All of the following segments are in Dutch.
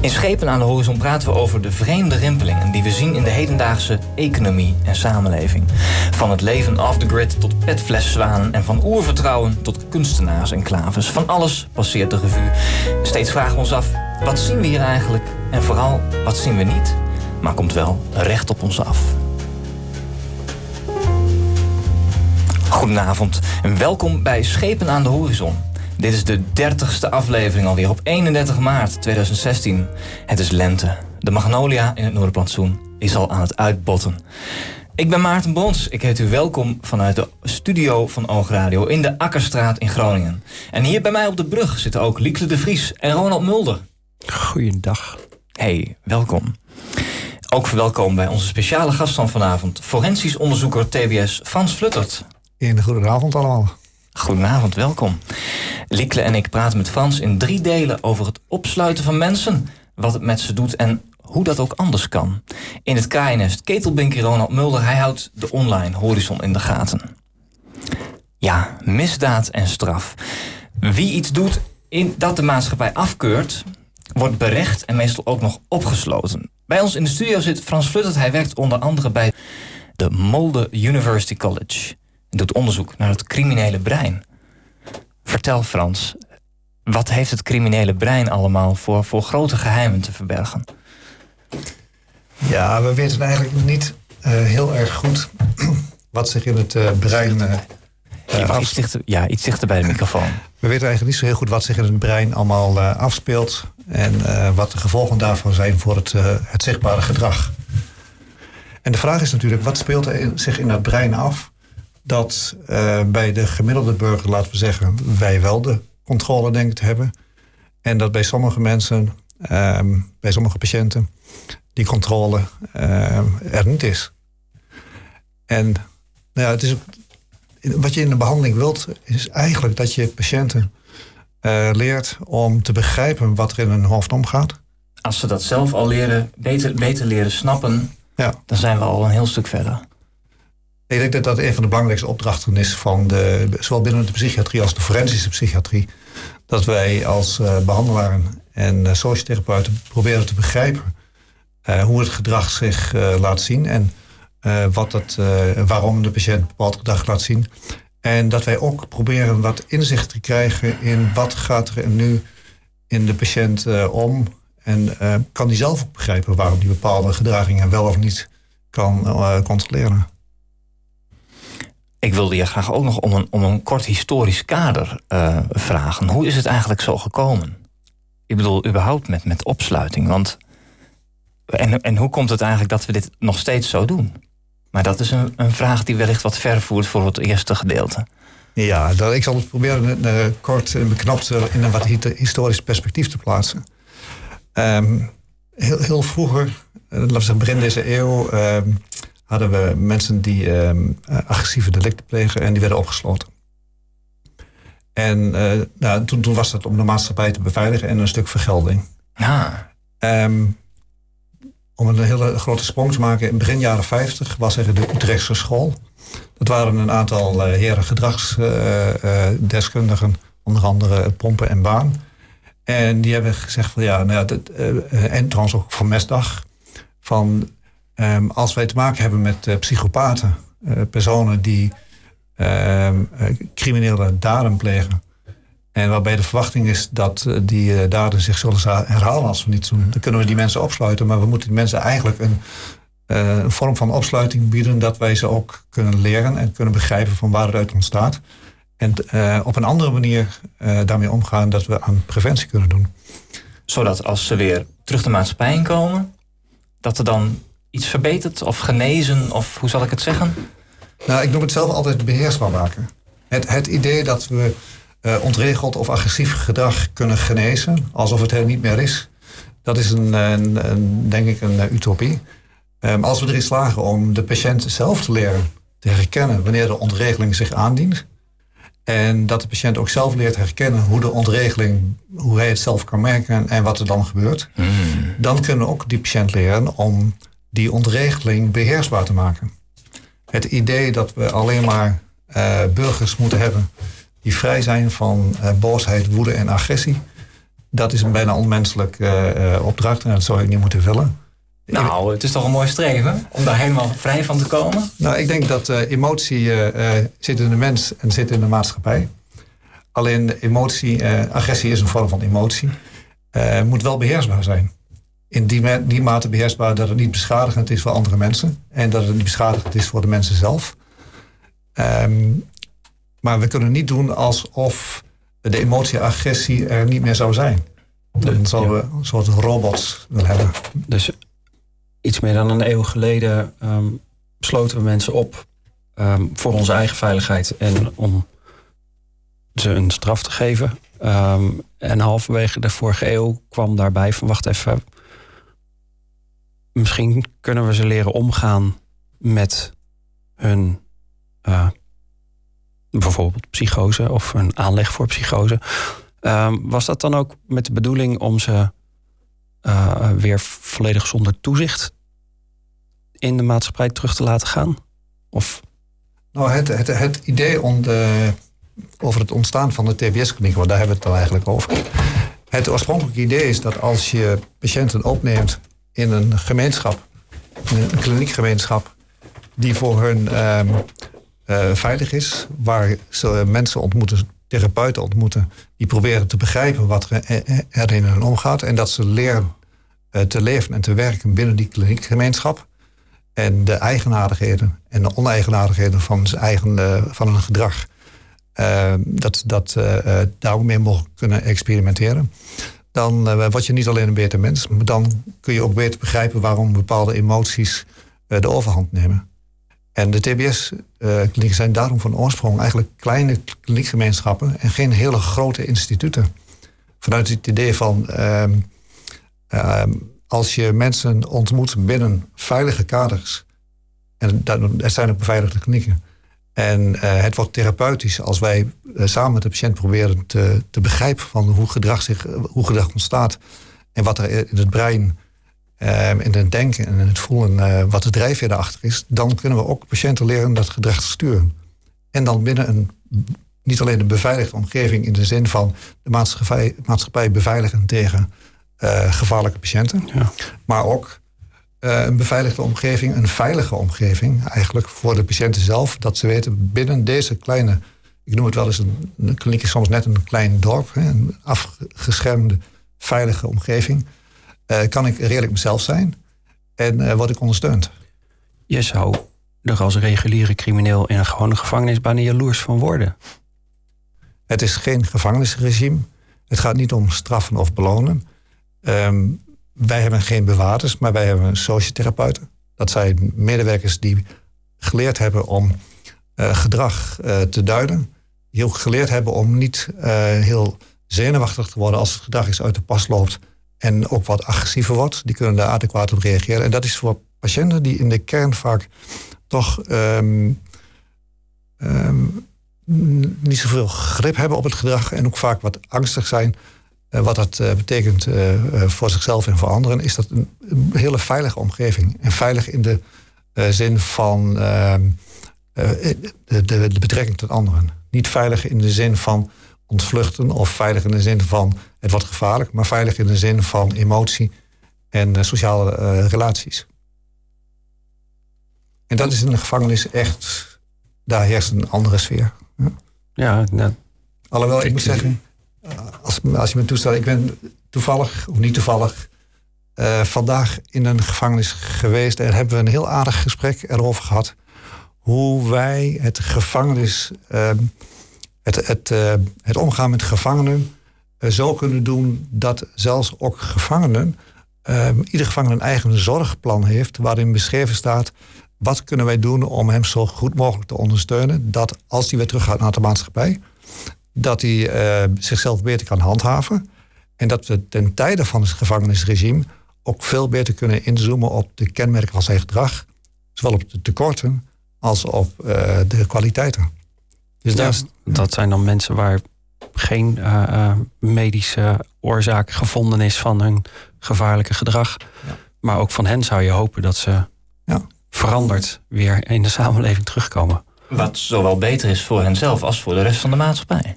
In Schepen aan de Horizon praten we over de vreemde rimpelingen die we zien in de hedendaagse economie en samenleving. Van het leven off the grid tot petfleszwanen en van oervertrouwen tot kunstenaars en klaves. Van alles passeert de revue. Steeds vragen we ons af, wat zien we hier eigenlijk? En vooral, wat zien we niet? Maar komt wel recht op ons af. Goedenavond en welkom bij Schepen aan de Horizon. Dit is de dertigste aflevering alweer op 31 maart 2016. Het is lente. De magnolia in het Noorderplantsoen is al aan het uitbotten. Ik ben Maarten Bons. Ik heet u welkom vanuit de studio van Oogradio in de Akkerstraat in Groningen. En hier bij mij op de brug zitten ook Liekle de Vries en Ronald Mulder. Goeiedag. Hey, welkom. Ook verwelkom bij onze speciale gast van vanavond, forensisch onderzoeker TBS Frans Fluttert. Een goede avond allemaal. Goedenavond, welkom. Liekle en ik praten met Frans in drie delen over het opsluiten van mensen, wat het met ze doet en hoe dat ook anders kan. In het KNS Ketelbinker Ronald Mulder, hij houdt de online horizon in de gaten. Ja, misdaad en straf. Wie iets doet in dat de maatschappij afkeurt, wordt berecht en meestal ook nog opgesloten. Bij ons in de studio zit Frans Fluttert. Hij werkt onder andere bij de Molde University College doet onderzoek naar het criminele brein. Vertel Frans, wat heeft het criminele brein allemaal voor, voor grote geheimen te verbergen? Ja, we weten eigenlijk niet uh, heel erg goed wat zich in het uh, brein. Uh, ja, iets dichter, ja, iets dichter bij de microfoon. We weten eigenlijk niet zo heel goed wat zich in het brein allemaal afspeelt. En wat de gevolgen daarvan zijn voor het, het zichtbare gedrag. En de vraag is natuurlijk, wat speelt er in, zich in dat brein af? Dat uh, bij de gemiddelde burger, laten we zeggen, wij wel de controle denken te hebben. En dat bij sommige mensen, uh, bij sommige patiënten, die controle uh, er niet is. En nou ja, het is, wat je in de behandeling wilt, is eigenlijk dat je patiënten uh, leert om te begrijpen wat er in hun hoofd omgaat. Als ze dat zelf al leren, beter, beter leren snappen, ja. dan zijn we al een heel stuk verder. Ik denk dat dat een van de belangrijkste opdrachten is van de, zowel binnen de psychiatrie als de forensische psychiatrie. Dat wij als uh, behandelaren en uh, sociotherapeuten proberen te begrijpen uh, hoe het gedrag zich laat zien en wat het, waarom de patiënt bepaald gedrag laat zien. En dat wij ook proberen wat inzicht te krijgen in wat gaat er nu in de patiënt om. En kan die zelf ook begrijpen waarom die bepaalde gedragingen wel of niet kan controleren. Ik wilde je graag ook nog om een, om een kort historisch kader uh, vragen. Hoe is het eigenlijk zo gekomen? Ik bedoel, überhaupt met, met opsluiting. Want, en, en hoe komt het eigenlijk dat we dit nog steeds zo doen? Maar dat is een, een vraag die wellicht wat ver voert voor het eerste gedeelte. Ja, dat, ik zal het proberen uh, kort en beknapt in een wat historisch perspectief te plaatsen. Um, heel, heel vroeger, laten we zeggen begin deze eeuw, um, hadden we mensen die um, agressieve delicten plegen en die werden opgesloten. En uh, nou, toen, toen, was dat om de maatschappij te beveiligen en een stuk vergelding. Ja. Um, om een hele grote sprong te maken, in begin jaren 50 was er de Utrechtse school. Dat waren een aantal uh, heren gedragsdeskundigen, onder andere Pompen en Baan. En die hebben gezegd van ja, nou ja dat, en trouwens ook van Mesdag, van Ehm, als wij te maken hebben met uh, psychopaten, uh, personen die ehm, eh, criminele daden plegen. En waarbij de verwachting is dat die daden zich zullen herhalen als we niets doen. Dan kunnen we die mensen opsluiten. Maar we moeten die mensen eigenlijk een, een vorm van opsluiting bieden. Dat wij ze ook kunnen leren en kunnen begrijpen van waar het uit ontstaat. En op een andere manier daarmee omgaan dat we aan preventie kunnen doen. Zodat als ze weer terug de maatschappij inkomen, dat er dan iets verbeterd of genezen? Of hoe zal ik het zeggen? Nou, ik noem het zelf altijd beheersbaar maken. Het, het idee dat we uh, ontregeld of agressief gedrag kunnen genezen, alsof het er niet meer is, Dat is een, een, een denk ik een utopie. Um, als we erin slagen om de patiënt zelf te leren te herkennen wanneer de ontregeling zich aandient. En dat de patiënt ook zelf leert herkennen hoe de ontregeling, hoe hij het zelf kan merken en wat er dan gebeurt. Hmm. Dan kunnen we ook die patiënt leren om die ontregeling beheersbaar te maken. Het idee dat we alleen maar uh, burgers moeten hebben die vrij zijn van uh, boosheid, woede en agressie. Dat is een bijna onmenselijk uh, opdracht en dat zou je niet moeten willen. Nou, het is toch een mooi streven om daar helemaal vrij van te komen? Nou, ik denk dat emotie zit in de mens en zit in de maatschappij. Alleen emotie, agressie is een vorm van emotie, moet wel beheersbaar zijn. In die, die mate beheersbaar dat het niet beschadigend is voor andere mensen en dat het niet beschadigend is voor de mensen zelf. Um, maar we kunnen niet doen alsof de emotie agressie er niet meer zou zijn. Dan zouden we een soort robots willen hebben. Dus iets meer dan een eeuw geleden um, sloten we mensen op um, voor onze eigen veiligheid en om ze een straf te geven. Um, en halverwege de vorige eeuw kwam daarbij van wacht even. Misschien kunnen we ze leren omgaan met hun uh, bijvoorbeeld psychose of een aanleg voor psychose. was dat dan ook met de bedoeling om ze uh, weer volledig zonder toezicht in de maatschappij terug te laten gaan? Of? Nou, het, het, het idee om over het ontstaan van de TBS-kliniek, want daar hebben we het al eigenlijk over. Het oorspronkelijke idee is dat als je patiënten opneemt in een gemeenschap, een kliniekgemeenschap, die voor hun uh, uh, veilig is, waar ze mensen ontmoeten therapeuten ontmoeten die proberen te begrijpen wat er in hen omgaat en dat ze leren eh, te leven en te werken binnen die kliniekgemeenschap. En de eigenaardigheden en de oneigenaardigheden van, zijn eigen, van een gedrag, uh, dat, dat daarmee mogen kunnen experimenteren. Dan word je niet alleen een beter mens, maar dan kun je ook beter begrijpen waarom bepaalde emoties de overhand nemen. En de TBS-klinieken eh, zijn daarom van oorsprong eigenlijk kleine kliniekgemeenschappen en geen hele grote instituten. Vanuit het idee van ehm, ehm, als je mensen ontmoet binnen veilige kaders, en er zijn ook beveiligde klinieken, en uh, het wordt therapeutisch als wij uh, samen met de patiënt proberen te, te begrijpen van hoe gedrag, zich, hoe gedrag ontstaat en wat er in het brein um, in het denken en in het voelen uh, wat de drijfveer erachter is, dan kunnen we ook patiënten leren dat gedrag te sturen. En dan binnen een, niet alleen een beveiligde omgeving in de zin van de maatschappij, maatschappij beveiligen tegen uh, gevaarlijke patiënten, ja. maar ook uh, een beveiligde omgeving, een veilige omgeving eigenlijk voor de patiënten zelf, dat ze weten binnen deze kleine, ik noem het wel eens een, een kliniek is soms net een klein dorp, hè, een afgeschermde veilige omgeving uh, kan ik redelijk mezelf zijn en uh, word ik ondersteund. Je zou er als reguliere crimineel in een gewone gevangenis bijna jaloers van worden. Het is geen gevangenisregime. Het gaat niet om straffen of belonen. Um, wij hebben geen bewakers, maar wij hebben sociotherapeuten. Dat zijn medewerkers die geleerd hebben om uh, gedrag uh, te duiden. Die ook geleerd hebben om niet uh, heel zenuwachtig te worden als het gedrag is uit de pas loopt en ook wat agressiever wordt. Die kunnen daar adequaat op reageren. En dat is voor patiënten die in de kern vaak toch um, um, niet zoveel grip hebben op het gedrag en ook vaak wat angstig zijn. Uh, wat dat uh, betekent uh, voor zichzelf en voor anderen, is dat een, hele veilige omgeving. En veilig in de zin van ehm, de, de, de betrekking tot anderen. Niet veilig in de zin van ontvluchten of veilig in de zin van het wordt gevaarlijk, maar veilig in de zin van emotie en sociale relaties. En dat is in de gevangenis echt, daar heerst een andere sfeer. Ja, ja Alhoewel, ik moet zeggen, eh, als, je me toestaat, ik ben toevallig, of niet toevallig, uh, vandaag in een gevangenis geweest. En hebben we een heel aardig gesprek erover gehad. Hoe wij het gevangenis, uh, het, het, uh, het omgaan met gevangenen eh, zo kunnen doen dat zelfs ook gevangenen, uh, ieder gevangene een eigen zorgplan heeft, waarin beschreven staat wat kunnen wij doen om hem zo goed mogelijk te ondersteunen, dat als hij weer terug gaat naar de maatschappij, dat hij uh, zichzelf beter kan handhaven. En dat we ten tijde van het gevangenisregime ook veel beter kunnen inzoomen op de kenmerken van zijn gedrag. Zowel op de tekorten als op uh, de kwaliteiten. Dus ja, dat zijn dan mensen waar geen uh, medische oorzaak gevonden is van hun gevaarlijke gedrag. Ja. Maar ook van hen zou je hopen dat ze ja. veranderd weer in de samenleving terugkomen. Wat zowel beter is voor henzelf als voor de rest van de maatschappij.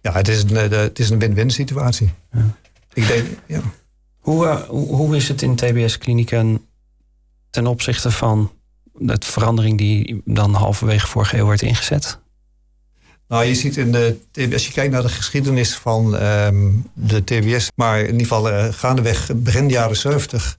Ja, het is een, het is een win-win situatie. Ja. Ik denk, ja. Hoe, uh, hoe is het in TBS-klinieken ten opzichte van de verandering die dan halverwege vorige eeuw werd ingezet? Nou, je ziet in de, als je kijkt naar de geschiedenis van um, de TBS, maar in ieder geval uh, gaandeweg begin jaren 70,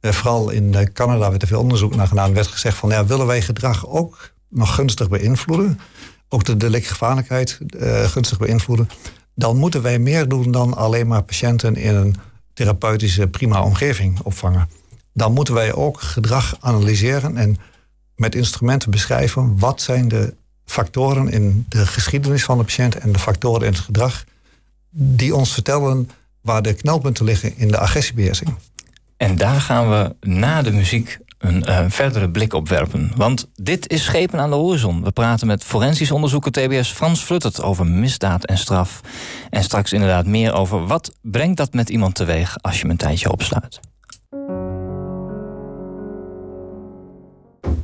uh, vooral in Canada werd er veel onderzoek naar gedaan, werd gezegd van ja, willen wij gedrag ook nog gunstig beïnvloeden, ook de delictgevaarlijkheid gunstig beïnvloeden, dan moeten wij meer doen dan alleen maar patiënten in een therapeutische prima omgeving opvangen. Dan moeten wij ook gedrag analyseren en met instrumenten beschrijven wat zijn de factoren in de geschiedenis van de patiënt en de factoren in het gedrag die ons vertellen waar de knelpunten liggen in de agressiebeheersing. En daar gaan we na de muziek een uh, verdere blik op werpen. Want dit is Schepen aan de Horizon. We praten met forensisch onderzoeker TBS Frans Fluttert over misdaad en straf. En straks inderdaad meer over wat brengt dat met iemand teweeg als je hem een tijdje opsluit.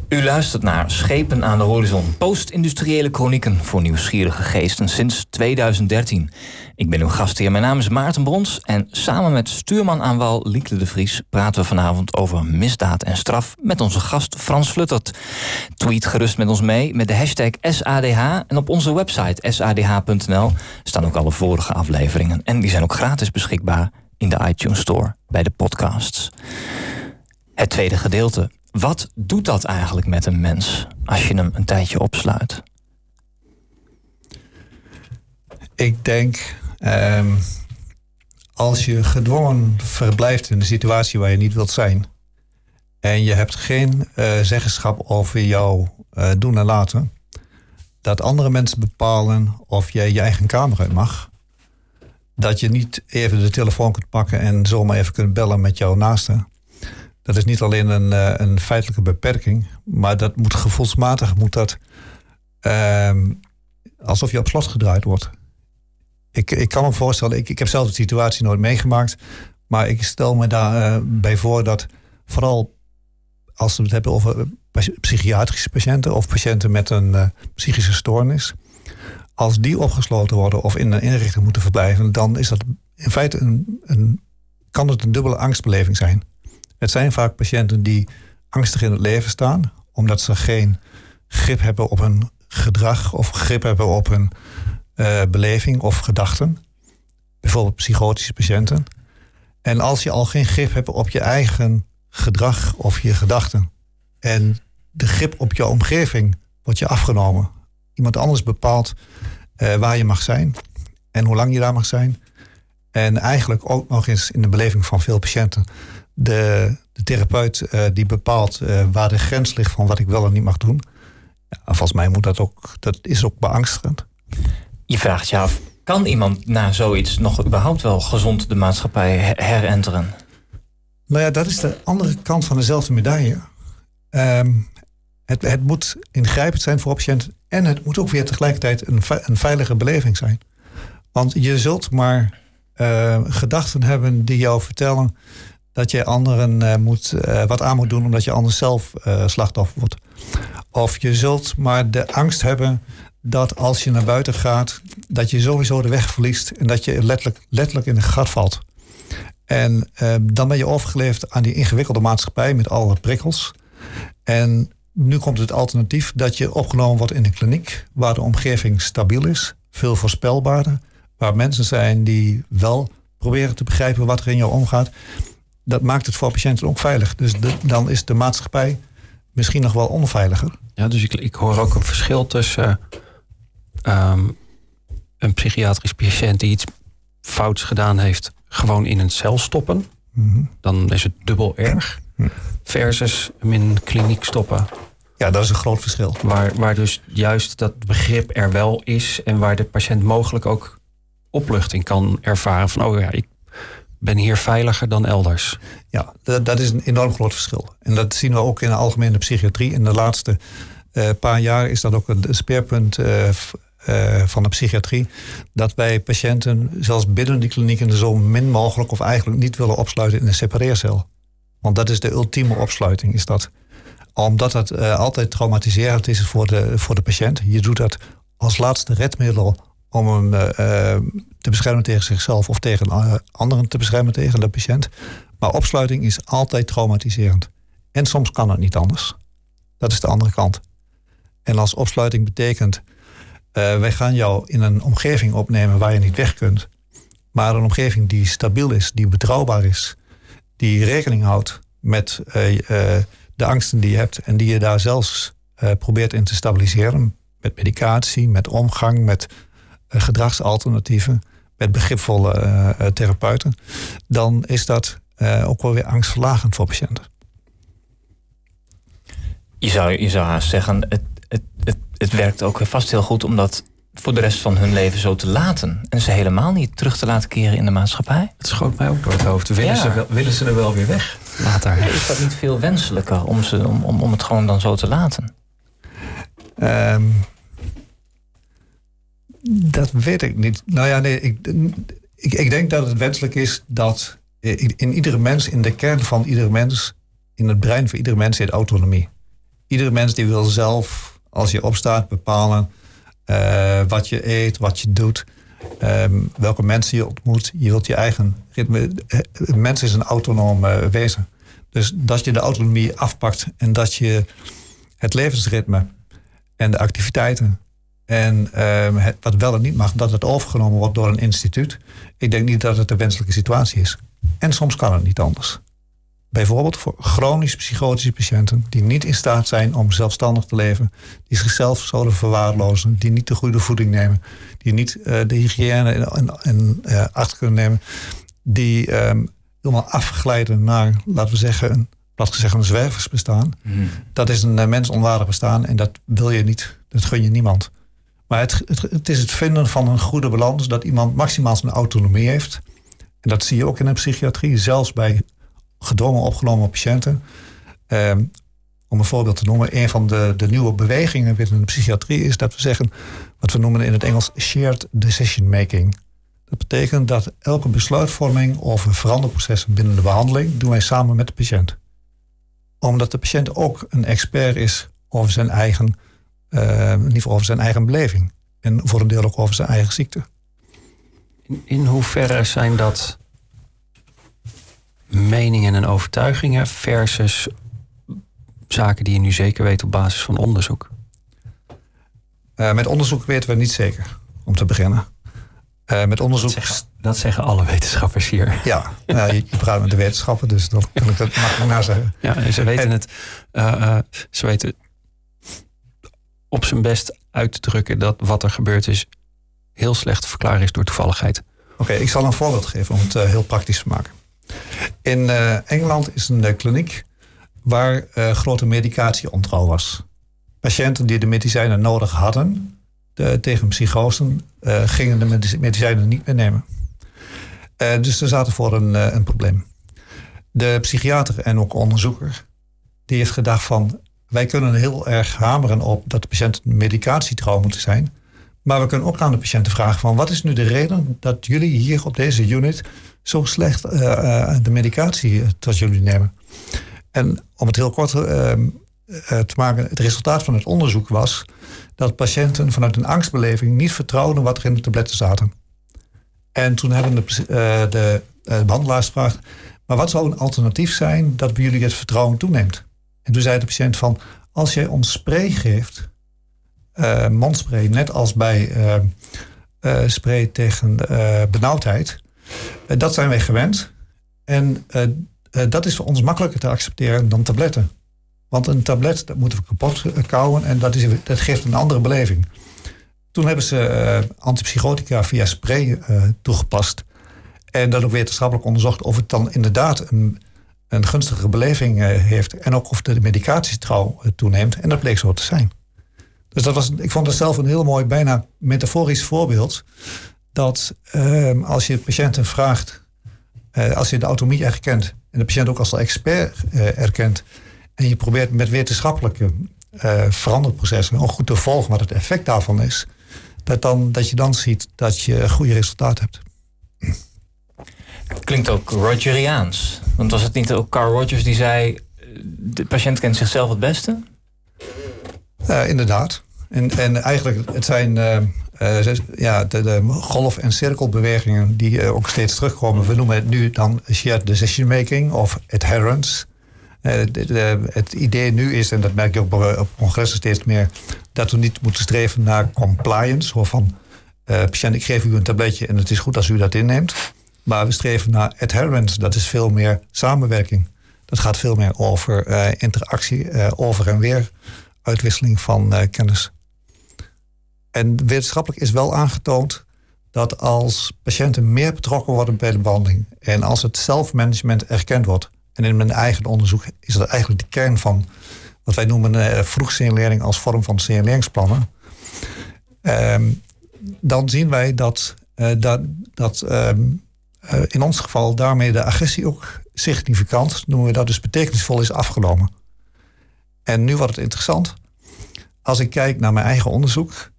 U luistert naar Schepen aan de Horizon, post-industriële chronieken voor nieuwsgierige geesten sinds 2013. Ik ben uw gastheer, mijn naam is Maarten Brons en samen met stuurman aan wal Liekle de Vries praten we vanavond over misdaad en straf met onze gast Frans Fluttert. Tweet gerust met ons mee met de hashtag SADH en op onze website sadh.nl staan ook alle vorige afleveringen en die zijn ook gratis beschikbaar in de iTunes Store bij de podcasts. Het tweede gedeelte wat doet dat eigenlijk met een mens als je hem een tijdje opsluit? Ik denk, um, als je gedwongen verblijft in een situatie waar je niet wilt zijn. en je hebt geen uh, zeggenschap over jouw uh, doen en laten. dat andere mensen bepalen of jij je eigen kamer uit mag. Dat je niet even de telefoon kunt pakken en zomaar even kunt bellen met jouw naaste dat is niet alleen een, eh, een feitelijke beperking, maar dat moet gevoelsmatig moet dat uh, alsof je op slot gedraaid wordt. Ik, ik kan me voorstellen, ik, ik heb zelf de situatie nooit meegemaakt, maar ik stel me daarbij uh, bij voor dat vooral als we het hebben over psychiatrische patiënten of patiënten met een uh, psychische stoornis, als die opgesloten worden of in een inrichting moeten verblijven, dan is dat in feite een, een, kan het een dubbele angstbeleving zijn. Het zijn vaak patiënten die angstig in het leven staan, omdat ze geen grip hebben op hun gedrag of grip hebben op hun uh, beleving of gedachten. Bijvoorbeeld psychotische patiënten. En als je al geen grip hebt op je eigen gedrag of je gedachten en de grip op je omgeving wordt je afgenomen. Iemand anders bepaalt uh, waar je mag zijn en hoe lang je daar mag zijn. En eigenlijk ook nog eens in de beleving van veel patiënten de, de therapeut uh, die bepaalt uh, waar de grens ligt van wat ik wel en niet mag doen. Ja, volgens mij moet dat ook, dat is ook beangstigend. Je vraagt je af, kan iemand na zoiets nog überhaupt wel gezond de maatschappij herenteren? Nou ja, dat is de andere kant van dezelfde medaille. Um, het, het moet ingrijpend zijn voor patiënten en het moet ook weer tegelijkertijd een, een veilige beleving zijn. Want je zult maar uh, gedachten hebben die jou vertellen dat je anderen uh, moet, uh, wat aan moet doen omdat je anders zelf uh, slachtoffer wordt. Of je zult maar de angst hebben dat als je naar buiten gaat, dat je sowieso de weg verliest en dat je letterlijk, letterlijk in een gat valt. En dan ben je overgeleefd aan die ingewikkelde maatschappij met alle prikkels. En nu komt het alternatief dat je opgenomen wordt in een kliniek waar de omgeving stabiel is, veel voorspelbaarder, waar mensen zijn die wel proberen te begrijpen wat er in jou omgaat dat maakt het voor patiënten ook veilig. Dus dan is de maatschappij misschien nog wel onveiliger. Ja, dus ik, ik hoor ook een verschil tussen uh, een psychiatrisch patiënt die iets fouts gedaan heeft, gewoon in een cel stoppen. Mhm. Dan is het dubbel erg. Mhm. Versus hem in een kliniek stoppen. Ja, dat is een groot verschil. Waar, waar dus juist dat begrip er wel is en waar de patiënt mogelijk ook opluchting kan ervaren van, oh ja, ik ben hier veiliger dan elders. Ja, dat, is een enorm groot verschil. En dat zien we ook in de algemene psychiatrie. In de laatste uh, paar jaar is dat ook een speerpunt uh, uh, van de psychiatrie. Dat wij patiënten, zelfs binnen die klinieken, zo min mogelijk of eigenlijk niet willen opsluiten in een separeercel. Want dat is de ultieme opsluiting, is dat. Omdat het altijd traumatiserend is voor de, voor de patiënt. Je doet dat als laatste redmiddel om hem te beschermen tegen zichzelf of tegen anderen te beschermen tegen de patiënt. Maar opsluiting is altijd traumatiserend. En soms kan het niet anders. Dat is de andere kant. En als opsluiting betekent, wij gaan jou in een omgeving opnemen waar je niet weg kunt. Maar een omgeving die stabiel is, die betrouwbaar is, die rekening houdt met de angsten die je hebt en die je daar zelfs probeert in te stabiliseren. Met medicatie, met omgang, met gedragsalternatieven, met begripvolle therapeuten. Dan is dat ook wel weer angstverlagend voor patiënten. Je zou, je zou zeggen, het, het, het, het werkt ook vast heel goed om dat voor de rest van hun leven zo te laten. En ze helemaal niet terug te laten keren in de maatschappij. Het schoot mij ook door het hoofd. Willen, ze, wel, willen ze er wel weer weg later? Ja, is dat niet veel wenselijker om, ze, om, om, om het gewoon dan zo te laten? Um, dat weet ik niet. Nou ja, nee, ik, ik, denk dat het wenselijk is dat in iedere mens, in de kern van iedere mens, in het brein van iedere mens zit autonomie. Iedere mens die wil zelf, als je opstaat, bepalen uh, wat je eet, wat je doet, um, welke mensen je ontmoet. Je wilt je eigen ritme. Een mens is een autonoom wezen. Dus dat je de autonomie afpakt en dat je het levensritme en de activiteiten en um, het, wat wel en niet mag, dat het overgenomen wordt door een instituut. Ik denk niet dat het een wenselijke situatie is. En soms kan het niet anders. Bijvoorbeeld voor chronisch psychotische patiënten die niet in staat zijn om zelfstandig te leven, die zichzelf zouden verwaarlozen, die niet de goede voeding nemen, die niet uh, de hygiëne in, in uh, achter kunnen nemen, die um, helemaal afglijden naar, laten we zeggen, een, plat gezegd, een zwerversbestaan. Mm. Dat is een uh, mensonwaardig bestaan en dat wil je niet. Dat gun je niemand. Maar het, het, is het vinden van een goede balans, dat iemand maximaal zijn autonomie heeft. En dat zie je ook in de psychiatrie, zelfs bij gedwongen opgenomen patiënten. Um, om een voorbeeld te noemen, een van de, de nieuwe bewegingen binnen de psychiatrie is dat we zeggen wat we noemen in het Engels shared decision making. Dat betekent dat elke besluitvorming over veranderprocessen binnen de behandeling doen wij samen met de patiënt. Omdat de patiënt ook een expert is over zijn eigen, uh, in ieder geval over zijn eigen beleving. En voor een deel ook over zijn eigen ziekte. In, in hoeverre zijn dat meningen en overtuigingen versus zaken die je nu zeker weet op basis van onderzoek? Uh, met onderzoek weten we niet zeker, om te beginnen. Uh, met onderzoek... Dat zeggen, dat zeggen, alle wetenschappers hier. Ja, nou, je, je, praat met de wetenschappen, dus dan kan ik dat makkelijk na zeggen. Ja, ze weten en, het. Uh, ze weten op zijn best uit te drukken dat wat er gebeurd is heel slecht te is door toevalligheid. Oké, ik zal een voorbeeld geven om het heel praktisch te maken. In uh, Engeland is een uh, kliniek waar grote medicatieontrouw was. Patiënten die de medicijnen nodig hadden de, tegen psychosen, gingen de medicijnen niet meer nemen. dus er zaten voor een, een probleem. De psychiater en ook onderzoeker, die heeft gedacht van... wij kunnen heel erg hameren op dat de patiënt medicatietrouw moet zijn... Maar we kunnen ook aan de patiënten vragen van wat is nu de reden dat jullie hier op deze unit zo slecht uh, de medicatie eh, tot jullie nemen. En om het heel kort uh, te maken, het resultaat van het onderzoek was dat patiënten vanuit een angstbeleving niet vertrouwden wat er in de tabletten zaten. En toen hebben de, de behandelaars gevraagd, maar wat zou een alternatief zijn dat bij jullie het vertrouwen toeneemt? En toen zei de patiënt van, als jij ons spray geeft, mondspray, net als bij spray tegen benauwdheid, uh, dat zijn wij gewend. En uh, uh, dat is voor ons makkelijker te accepteren dan tabletten. Want een tablet, dat moeten we kapot kouwen en dat, is, dat geeft een andere beleving. Toen hebben ze antipsychotica via spray toegepast. En dat ook wetenschappelijk onderzocht of het dan inderdaad een, een gunstige beleving heeft. En ook of de medicatietrouw toeneemt. En dat bleek zo te zijn. Dus dat was, ik vond dat zelf een heel mooi, bijna metaforisch voorbeeld dat ehm, als je patiënten vraagt, uh, als je de autonomie erkent en de patiënt ook als expert uh, erkent, en je probeert met wetenschappelijke veranderprocessen ook goed te volgen wat het effect daarvan is, dat, dan, dat je dan ziet dat je goede resultaten hebt. Klinkt ook Rogeriaans. Want was het niet ook Carl Rogers die zei: de patiënt kent zichzelf het beste? Uh, inderdaad. En, en eigenlijk, het zijn uh, ja, de, golf- en cirkelbewegingen die ook steeds terugkomen. We noemen het nu dan shared decision making of adherence. Het idee nu is, en dat merk je ook op congressen steeds meer, dat we niet moeten streven naar compliance. Of van, patiënt, ik geef u een tabletje en het is goed als u dat inneemt. Maar we streven naar adherence, dat is veel meer samenwerking. Dat gaat veel meer over uh, interactie, uh, over en weer, uitwisseling van uh, kennis. En wetenschappelijk is wel aangetoond dat als patiënten meer betrokken worden bij de behandeling en als het zelfmanagement erkend wordt, en in mijn eigen onderzoek is dat eigenlijk de kern van wat wij noemen vroegsignalering als vorm van signaleringsplannen, ehm, dan zien wij dat, dat, dat um, in ons geval daarmee de agressie ook significant, noemen we dat dus betekenisvol, is afgenomen. En nu wordt het interessant. Als ik kijk naar mijn eigen onderzoek,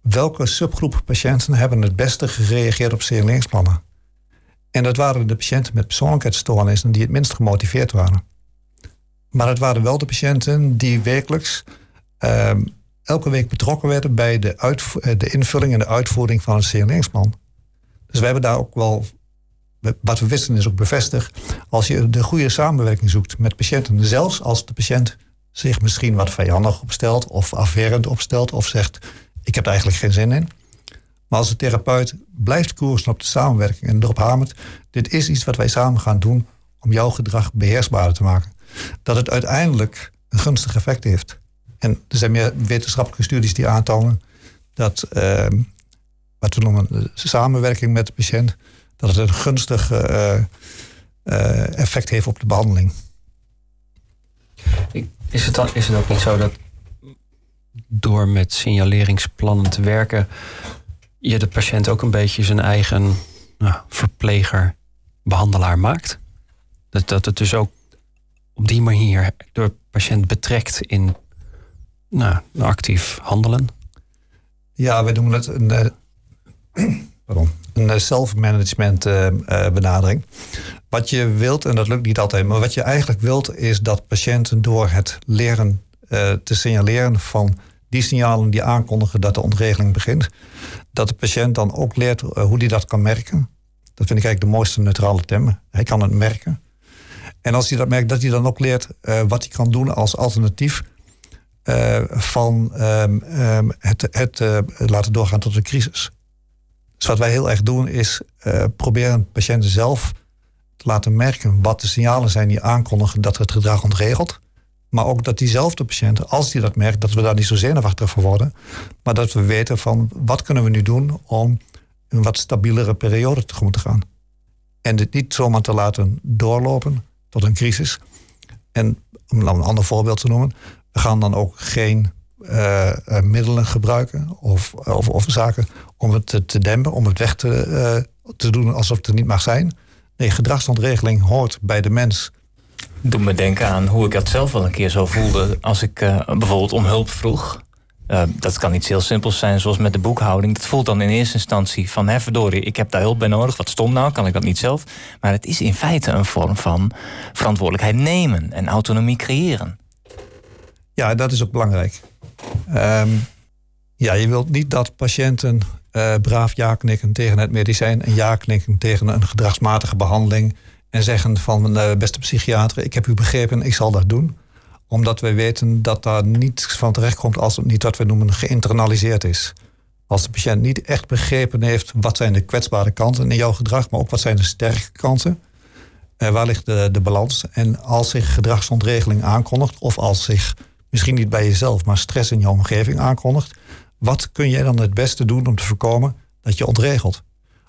welke subgroep patiënten hebben het beste gereageerd op signaleringsplannen? En dat waren de patiënten met persoonlijkheidsstoornissen die het minst gemotiveerd waren. Maar het waren wel de patiënten die wekelijks uh, elke week betrokken werden bij de, de invulling en de uitvoering van een signaleringsplan. Dus we hebben daar ook wel wat we wisten is ook bevestigd. Als je de goede samenwerking zoekt met patiënten, zelfs als de patiënt zich misschien wat vijandig opstelt of afwerend opstelt of zegt: Ik heb er eigenlijk geen zin in. Maar als de therapeut blijft koersen op de samenwerking en erop hamert: Dit is iets wat wij samen gaan doen om jouw gedrag beheersbaarder te maken, dat het uiteindelijk een gunstig effect heeft. En er zijn meer wetenschappelijke studies die aantonen dat uh, wat we noemen samenwerking met de patiënt dat het een gunstig uh, uh, effect heeft op de behandeling. Is het, dan, is het ook niet zo dat door met signaleringsplannen te werken, je de patiënt ook een beetje zijn eigen nou, verpleger, behandelaar maakt? Dat, dat het dus ook op die manier door de patiënt betrekt in nou, actief handelen? Ja, wij noemen het een. Uh, pardon, een zelfmanagement uh, uh, benadering. Wat je wilt, en dat lukt niet altijd, maar wat je eigenlijk wilt, is dat patiënten door het leren te signaleren van die signalen die aankondigen dat de ontregeling begint, dat de patiënt dan ook leert hoe hij dat kan merken. Dat vind ik eigenlijk de mooiste neutrale term. Hij kan het merken. En als hij dat merkt, dat hij dan ook leert wat hij kan doen als alternatief van um, um, het, het laten doorgaan tot een crisis. Dus wat wij heel erg doen is uh, proberen patiënten zelf te laten merken wat de signalen zijn die aankondigen dat het gedrag ontregelt. Maar ook dat diezelfde patiënten, als die dat merkt, dat we daar niet zo zenuwachtig voor worden. Maar dat we weten van wat kunnen we nu doen om een wat stabielere periode tegemoet te gaan. En dit niet zomaar te laten doorlopen tot een crisis. En om een ander voorbeeld te noemen, we gaan dan ook geen uh, middelen gebruiken of, of, of, zaken om het te, dempen, om het weg te, uh, te doen alsof het er niet mag zijn. Nee, gedragsontregeling hoort bij de mens. Doe me denken aan hoe ik dat zelf wel een keer zo voelde als ik bijvoorbeeld om hulp vroeg. dat kan iets heel simpels zijn, zoals met de boekhouding. Dat voelt dan in eerste instantie van, hè, verdorie, ik heb daar hulp bij nodig. Wat stom nou, kan ik dat niet zelf? Maar het is in feite een vorm van verantwoordelijkheid nemen en autonomie creëren. Ja, dat is ook belangrijk. Um, ja, je wilt niet dat patiënten uh, braaf ja knikken tegen het medicijn en ja knikken tegen een gedragsmatige behandeling en zeggen van uh, beste psychiater, ik heb u begrepen, ik zal dat doen. Omdat wij weten dat daar niets van terecht komt als het niet wat we noemen geïnternaliseerd is. Als de patiënt niet echt begrepen heeft wat zijn de kwetsbare kanten in jouw gedrag, maar ook wat zijn de sterke kanten. Uh, waar ligt de, de balans? En als zich gedragsontregeling aankondigt, of als zich misschien niet bij jezelf, maar stress in je omgeving aankondigt. Wat kun jij dan het beste doen om te voorkomen dat je ontregelt?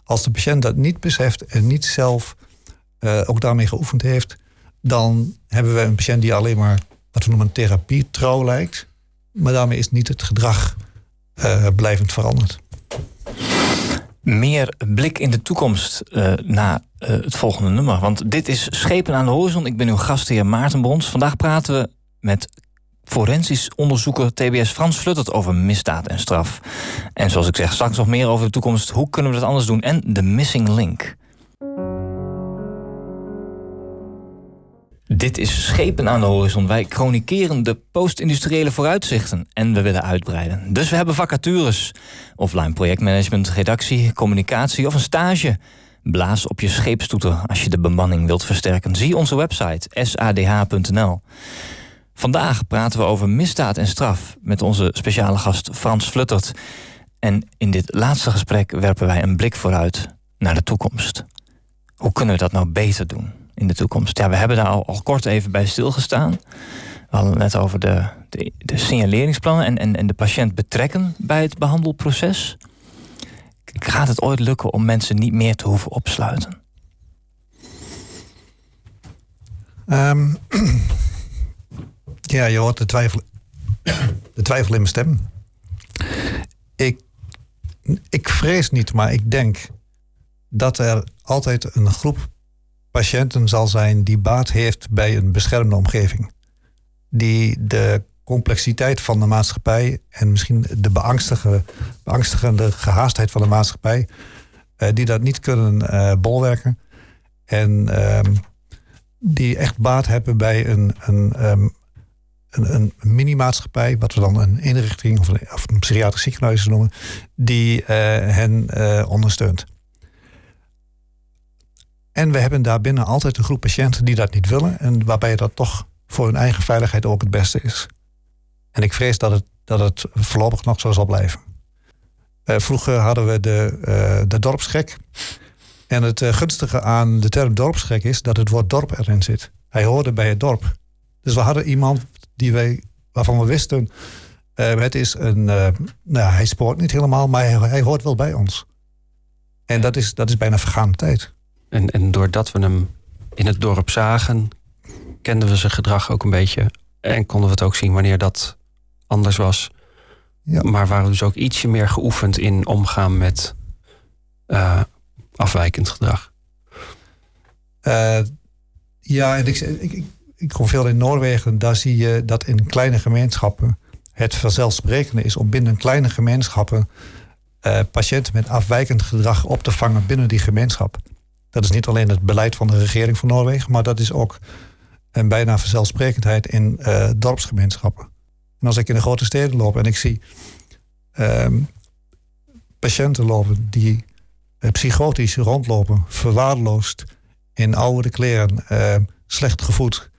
Als de patiënt dat niet beseft en niet zelf uh, ook daarmee geoefend heeft, dan hebben we een patiënt die alleen maar wat we noemen therapie trouw lijkt, maar daarmee is niet het gedrag uh, blijvend veranderd. Meer blik in de toekomst uh, na uh, het volgende nummer. Want dit is Schepen aan de Horizon. Ik ben uw gastheer Maarten Brons. Vandaag praten we met forensisch onderzoeker TBS Frans Fluttert over misdaad en straf. En zoals ik zeg, straks nog meer over de toekomst. Hoe kunnen we dat anders doen? En de missing link. Dit is Schepen aan de horizon. Wij chronikeren de post-industriële vooruitzichten en we willen uitbreiden. Dus we hebben vacatures. Offline projectmanagement, redactie, communicatie of een stage. Blaas op je scheepstoeter als je de bemanning wilt versterken. Zie onze website sadh.nl. Vandaag praten we over misdaad en straf met onze speciale gast Frans Fluttert. En in dit laatste gesprek werpen wij een blik vooruit naar de toekomst. Hoe kunnen we dat nou beter doen in de toekomst? Ja, we hebben daar al, kort even bij stilgestaan. We hadden het net over de, de, signaleringsplannen en, en, en de patiënt betrekken bij het behandelproces. Gaat het ooit lukken om mensen niet meer te hoeven opsluiten? Um, Ja, je hoort de twijfel, de twijfel in mijn stem. Ik, ik vrees niet, maar ik denk dat er altijd een groep patiënten zal zijn die baat heeft bij een beschermde omgeving. Die de complexiteit van de maatschappij en misschien de beangstigende, gehaastheid van de maatschappij, uh, die dat niet kunnen uh, bolwerken. En uh, die echt baat hebben bij een, een um, een, een mini-maatschappij, wat we dan een inrichting of een, of een psychiatrisch ziekenhuis noemen, die uh, hen uh, ondersteunt. En we hebben daarbinnen altijd een groep patiënten die dat niet willen en waarbij dat toch voor hun eigen veiligheid ook het beste is. En ik vrees dat het, dat het voorlopig nog zo zal blijven. Uh, vroeger hadden we de, de dorpsgek. En het gunstige aan de term dorpsgek is dat het woord dorp erin zit. Hij hoorde bij het dorp. Dus we hadden iemand die wij, waarvan we wisten, uh, het is een, uh, nou, hij spoort niet helemaal, maar hij, hij, hoort wel bij ons. En dat is, dat is bijna vergaande tijd. En, en doordat we hem in het dorp zagen, kenden we zijn gedrag ook een beetje. En konden we het ook zien wanneer dat anders was. Ja. Maar waren we dus ook ietsje meer geoefend in omgaan met uh, afwijkend gedrag. ja, en ik, ik, ik kom veel in Noorwegen, daar zie je dat in kleine gemeenschappen het vanzelfsprekende is om binnen kleine gemeenschappen uh, patiënten met afwijkend gedrag op te vangen binnen die gemeenschap. Dat is niet alleen het beleid van de regering van Noorwegen, maar dat is ook een bijna vanzelfsprekendheid in uh, dorpsgemeenschappen. En als ik in de grote steden loop en ik zie um, patiënten lopen die uh, psychotisch rondlopen, verwaarloosd, in oude kleren, slecht gevoed,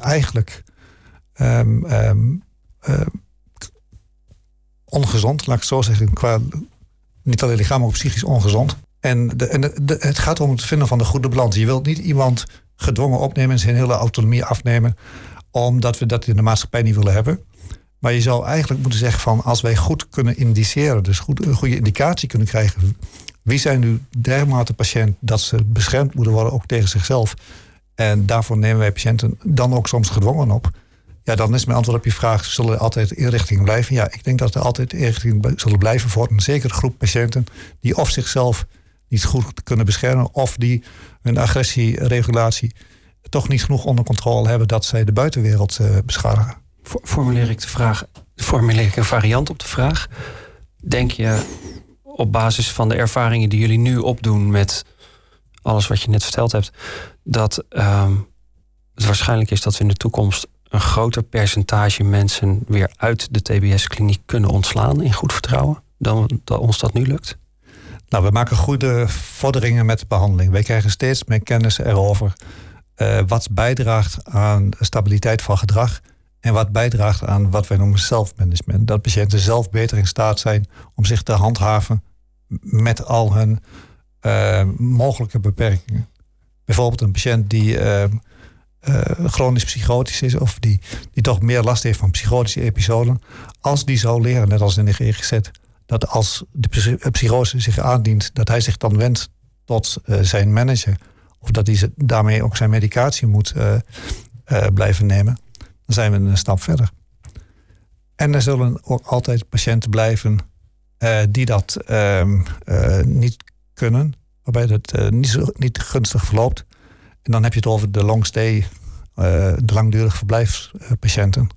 eigenlijk um, um, uh, ongezond, laat ik het zo zeggen. Qua, niet alleen lichamelijk, maar psychisch ongezond. En, de, en het gaat om het vinden van de goede balans. Je wilt niet iemand gedwongen opnemen en zijn hele autonomie afnemen, omdat we dat in de maatschappij niet willen hebben. Maar je zou eigenlijk moeten zeggen van als wij goed kunnen indiceren, dus goed, een goede indicatie kunnen krijgen. Wie zijn nu dermate patiënt dat ze beschermd moeten worden, ook tegen zichzelf. En daarvoor nemen wij patiënten dan ook soms gedwongen op. Ja, dan is mijn antwoord op je vraag: zullen er altijd inrichtingen blijven? Ja, ik denk dat er altijd inrichtingen zullen blijven voor een zekere groep patiënten die of zichzelf niet goed kunnen beschermen, of die hun agressieregulatie toch niet genoeg onder controle hebben dat zij de buitenwereld uh, beschadigen. Formuleer ik de vraag, formuleer ik een variant op de vraag. Denk je op basis van de ervaringen die jullie nu opdoen met alles wat je net verteld hebt, dat uh, het waarschijnlijk is dat we in de toekomst een groter percentage mensen weer uit de TBS-kliniek kunnen ontslaan in goed vertrouwen dan dat ons dat nu lukt? Nou, we maken goede vorderingen met de behandeling. Wij krijgen steeds meer kennis erover uh, wat bijdraagt aan stabiliteit van gedrag en wat bijdraagt aan wat wij noemen zelfmanagement. Dat patiënten zelf beter in staat zijn om zich te handhaven met al hun mogelijke beperkingen. Bijvoorbeeld een patiënt die uh, uh, chronisch psychotisch is of die, die toch meer last heeft van psychotische episoden. Als die zou leren, net als in de GGZ, dat als de psychose zich aandient, dat hij zich dan wendt tot zijn manager. Of dat hij daarmee ook zijn medicatie moet blijven nemen. Dan zijn we een stap verder. En er zullen ook altijd patiënten blijven die dat ehm, niet kunnen, waarbij het niet, zo, niet gunstig verloopt. En dan heb je het over de long stay, de langdurig verblijfspatiënten.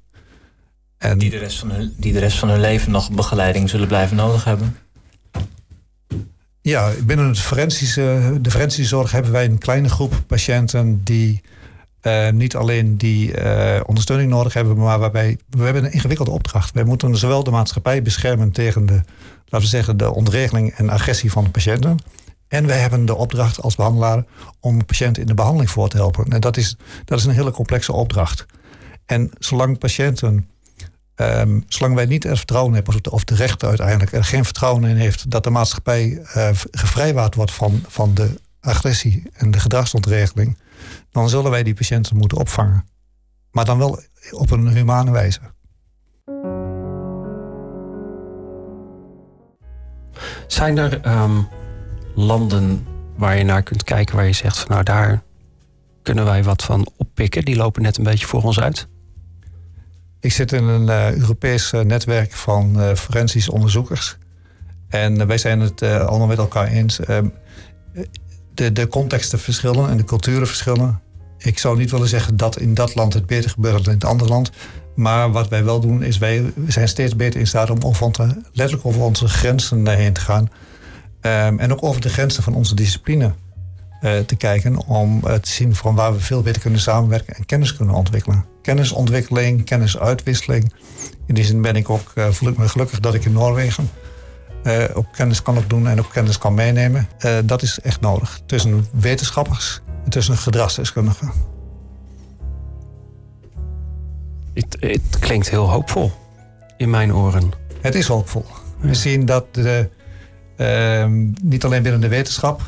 En die, de rest van hun, die de rest van hun leven nog begeleiding zullen blijven nodig hebben? Ja, binnen het forensische, de forensische zorg hebben wij een kleine groep patiënten die uh, niet alleen die uh, ondersteuning nodig hebben, maar waarbij we hebben een ingewikkelde opdracht. Wij moeten zowel de maatschappij beschermen tegen de, laten we zeggen, de ontregeling en agressie van de patiënten. En wij hebben de opdracht als behandelaar om patiënten in de behandeling voor te helpen. En dat is, dat is een hele complexe opdracht. En zolang patiënten Um, zolang wij niet het vertrouwen hebben, of de, of de rechter uiteindelijk er geen vertrouwen in heeft dat de maatschappij uh, gevrijwaard wordt van, van de agressie en de gedragsontregeling, dan zullen wij die patiënten moeten opvangen. Maar dan wel op een humane wijze. Zijn er um, landen waar je naar kunt kijken waar je zegt van nou daar kunnen wij wat van oppikken? Die lopen net een beetje voor ons uit. Ik zit in een uh, Europees uh, netwerk van uh, forensische onderzoekers. En wij zijn het allemaal met elkaar eens. Ehm, de, de contexten verschillen en de culturen verschillen. Ik zou niet willen zeggen dat in dat land het beter gebeurt dan in het andere land. Maar wat wij wel doen, is wij zijn steeds beter in staat om over, letterlijk over onze grenzen heen te gaan. Um, en ook over de grenzen van onze discipline uh, te kijken. Om uh, te zien van waar we veel beter kunnen samenwerken en kennis kunnen ontwikkelen. Kennisontwikkeling, kennisuitwisseling. In die zin ben ik ook, voel ik me gelukkig dat ik in Noorwegen ook kennis kan opdoen en ook kennis kan meenemen. dat is echt nodig. Tussen wetenschappers en tussen gedragsdeskundigen. Het, het klinkt heel hoopvol in mijn oren. Het is hoopvol. We zien dat de, ehm, niet alleen binnen de wetenschap,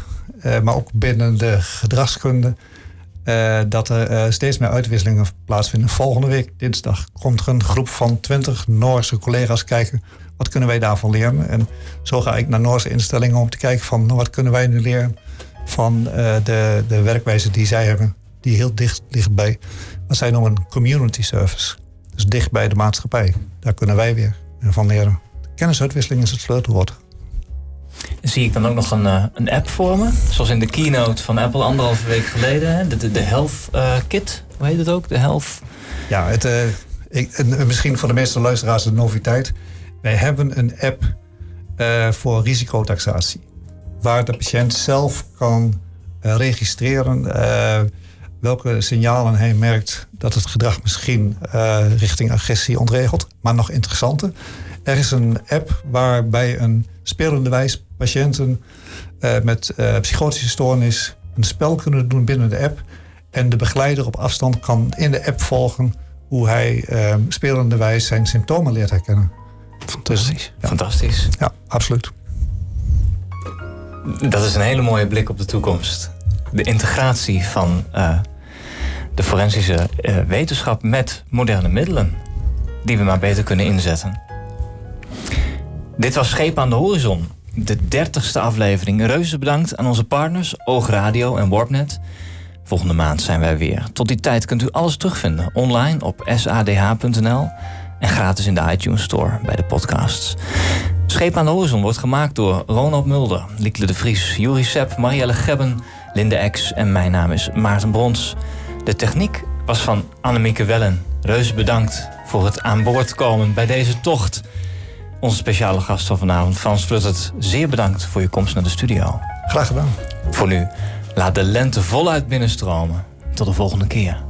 uh, maar ook binnen de gedragskunde, uh, dat er uh, steeds meer uitwisselingen plaatsvinden. Volgende week, dinsdag, komt er een groep van 20 Noorse collega's kijken. Wat kunnen wij daarvan leren? En zo ga ik naar Noorse instellingen om te kijken van nou, wat kunnen wij nu leren van de, de werkwijze die zij hebben, die heel dicht ligt bij wat zij noemen community service. Dus dicht bij de maatschappij. Daar kunnen wij weer van leren. Kennisuitwisseling is het sleutelwoord. Zie ik dan ook nog een, uh, een app voor me? Zoals in de keynote van Apple anderhalve week geleden. De, de, de Health uh, Kit, hoe heet het ook? De Health... Ja, het, uh, ik, misschien voor de meeste luisteraars een noviteit. Wij hebben een app voor risicotaxatie. Waar de patiënt zelf kan registreren welke signalen hij merkt dat het gedrag misschien richting agressie ontregelt. Maar nog interessanter, er is een app waarbij een spelende wijs patiënten met psychotische stoornis een spel kunnen doen binnen de app. En de begeleider op afstand kan in de app volgen hoe hij spelende wijs zijn symptomen leert herkennen. Fantastisch. ja. Fantastisch. Ja, absoluut. Dat is een hele mooie blik op de toekomst. De integratie van de forensische wetenschap met moderne middelen. Die we maar beter kunnen inzetten. Dit was Scheep aan de Horizon, de dertigste aflevering. Reuze bedankt aan onze partners Oogradio en Warpnet. Volgende maand zijn wij weer. Tot die tijd kunt u alles terugvinden online op sadh.nl en gratis in de iTunes Store bij de podcasts. Scheep aan de Horizon wordt gemaakt door Ronald Mulder, Liekle de Vries, Juri Sepp, Marielle Gebben, Linde Ex en mijn naam is Maarten Brons. De techniek was van Annemieke Wellen. Reuze bedankt voor het aan boord komen bij deze tocht. Onze speciale gast van vanavond, Frans Fluttert, zeer bedankt voor je komst naar de studio. Graag gedaan. Voor nu, laat de lente voluit binnenstromen. Tot de volgende keer.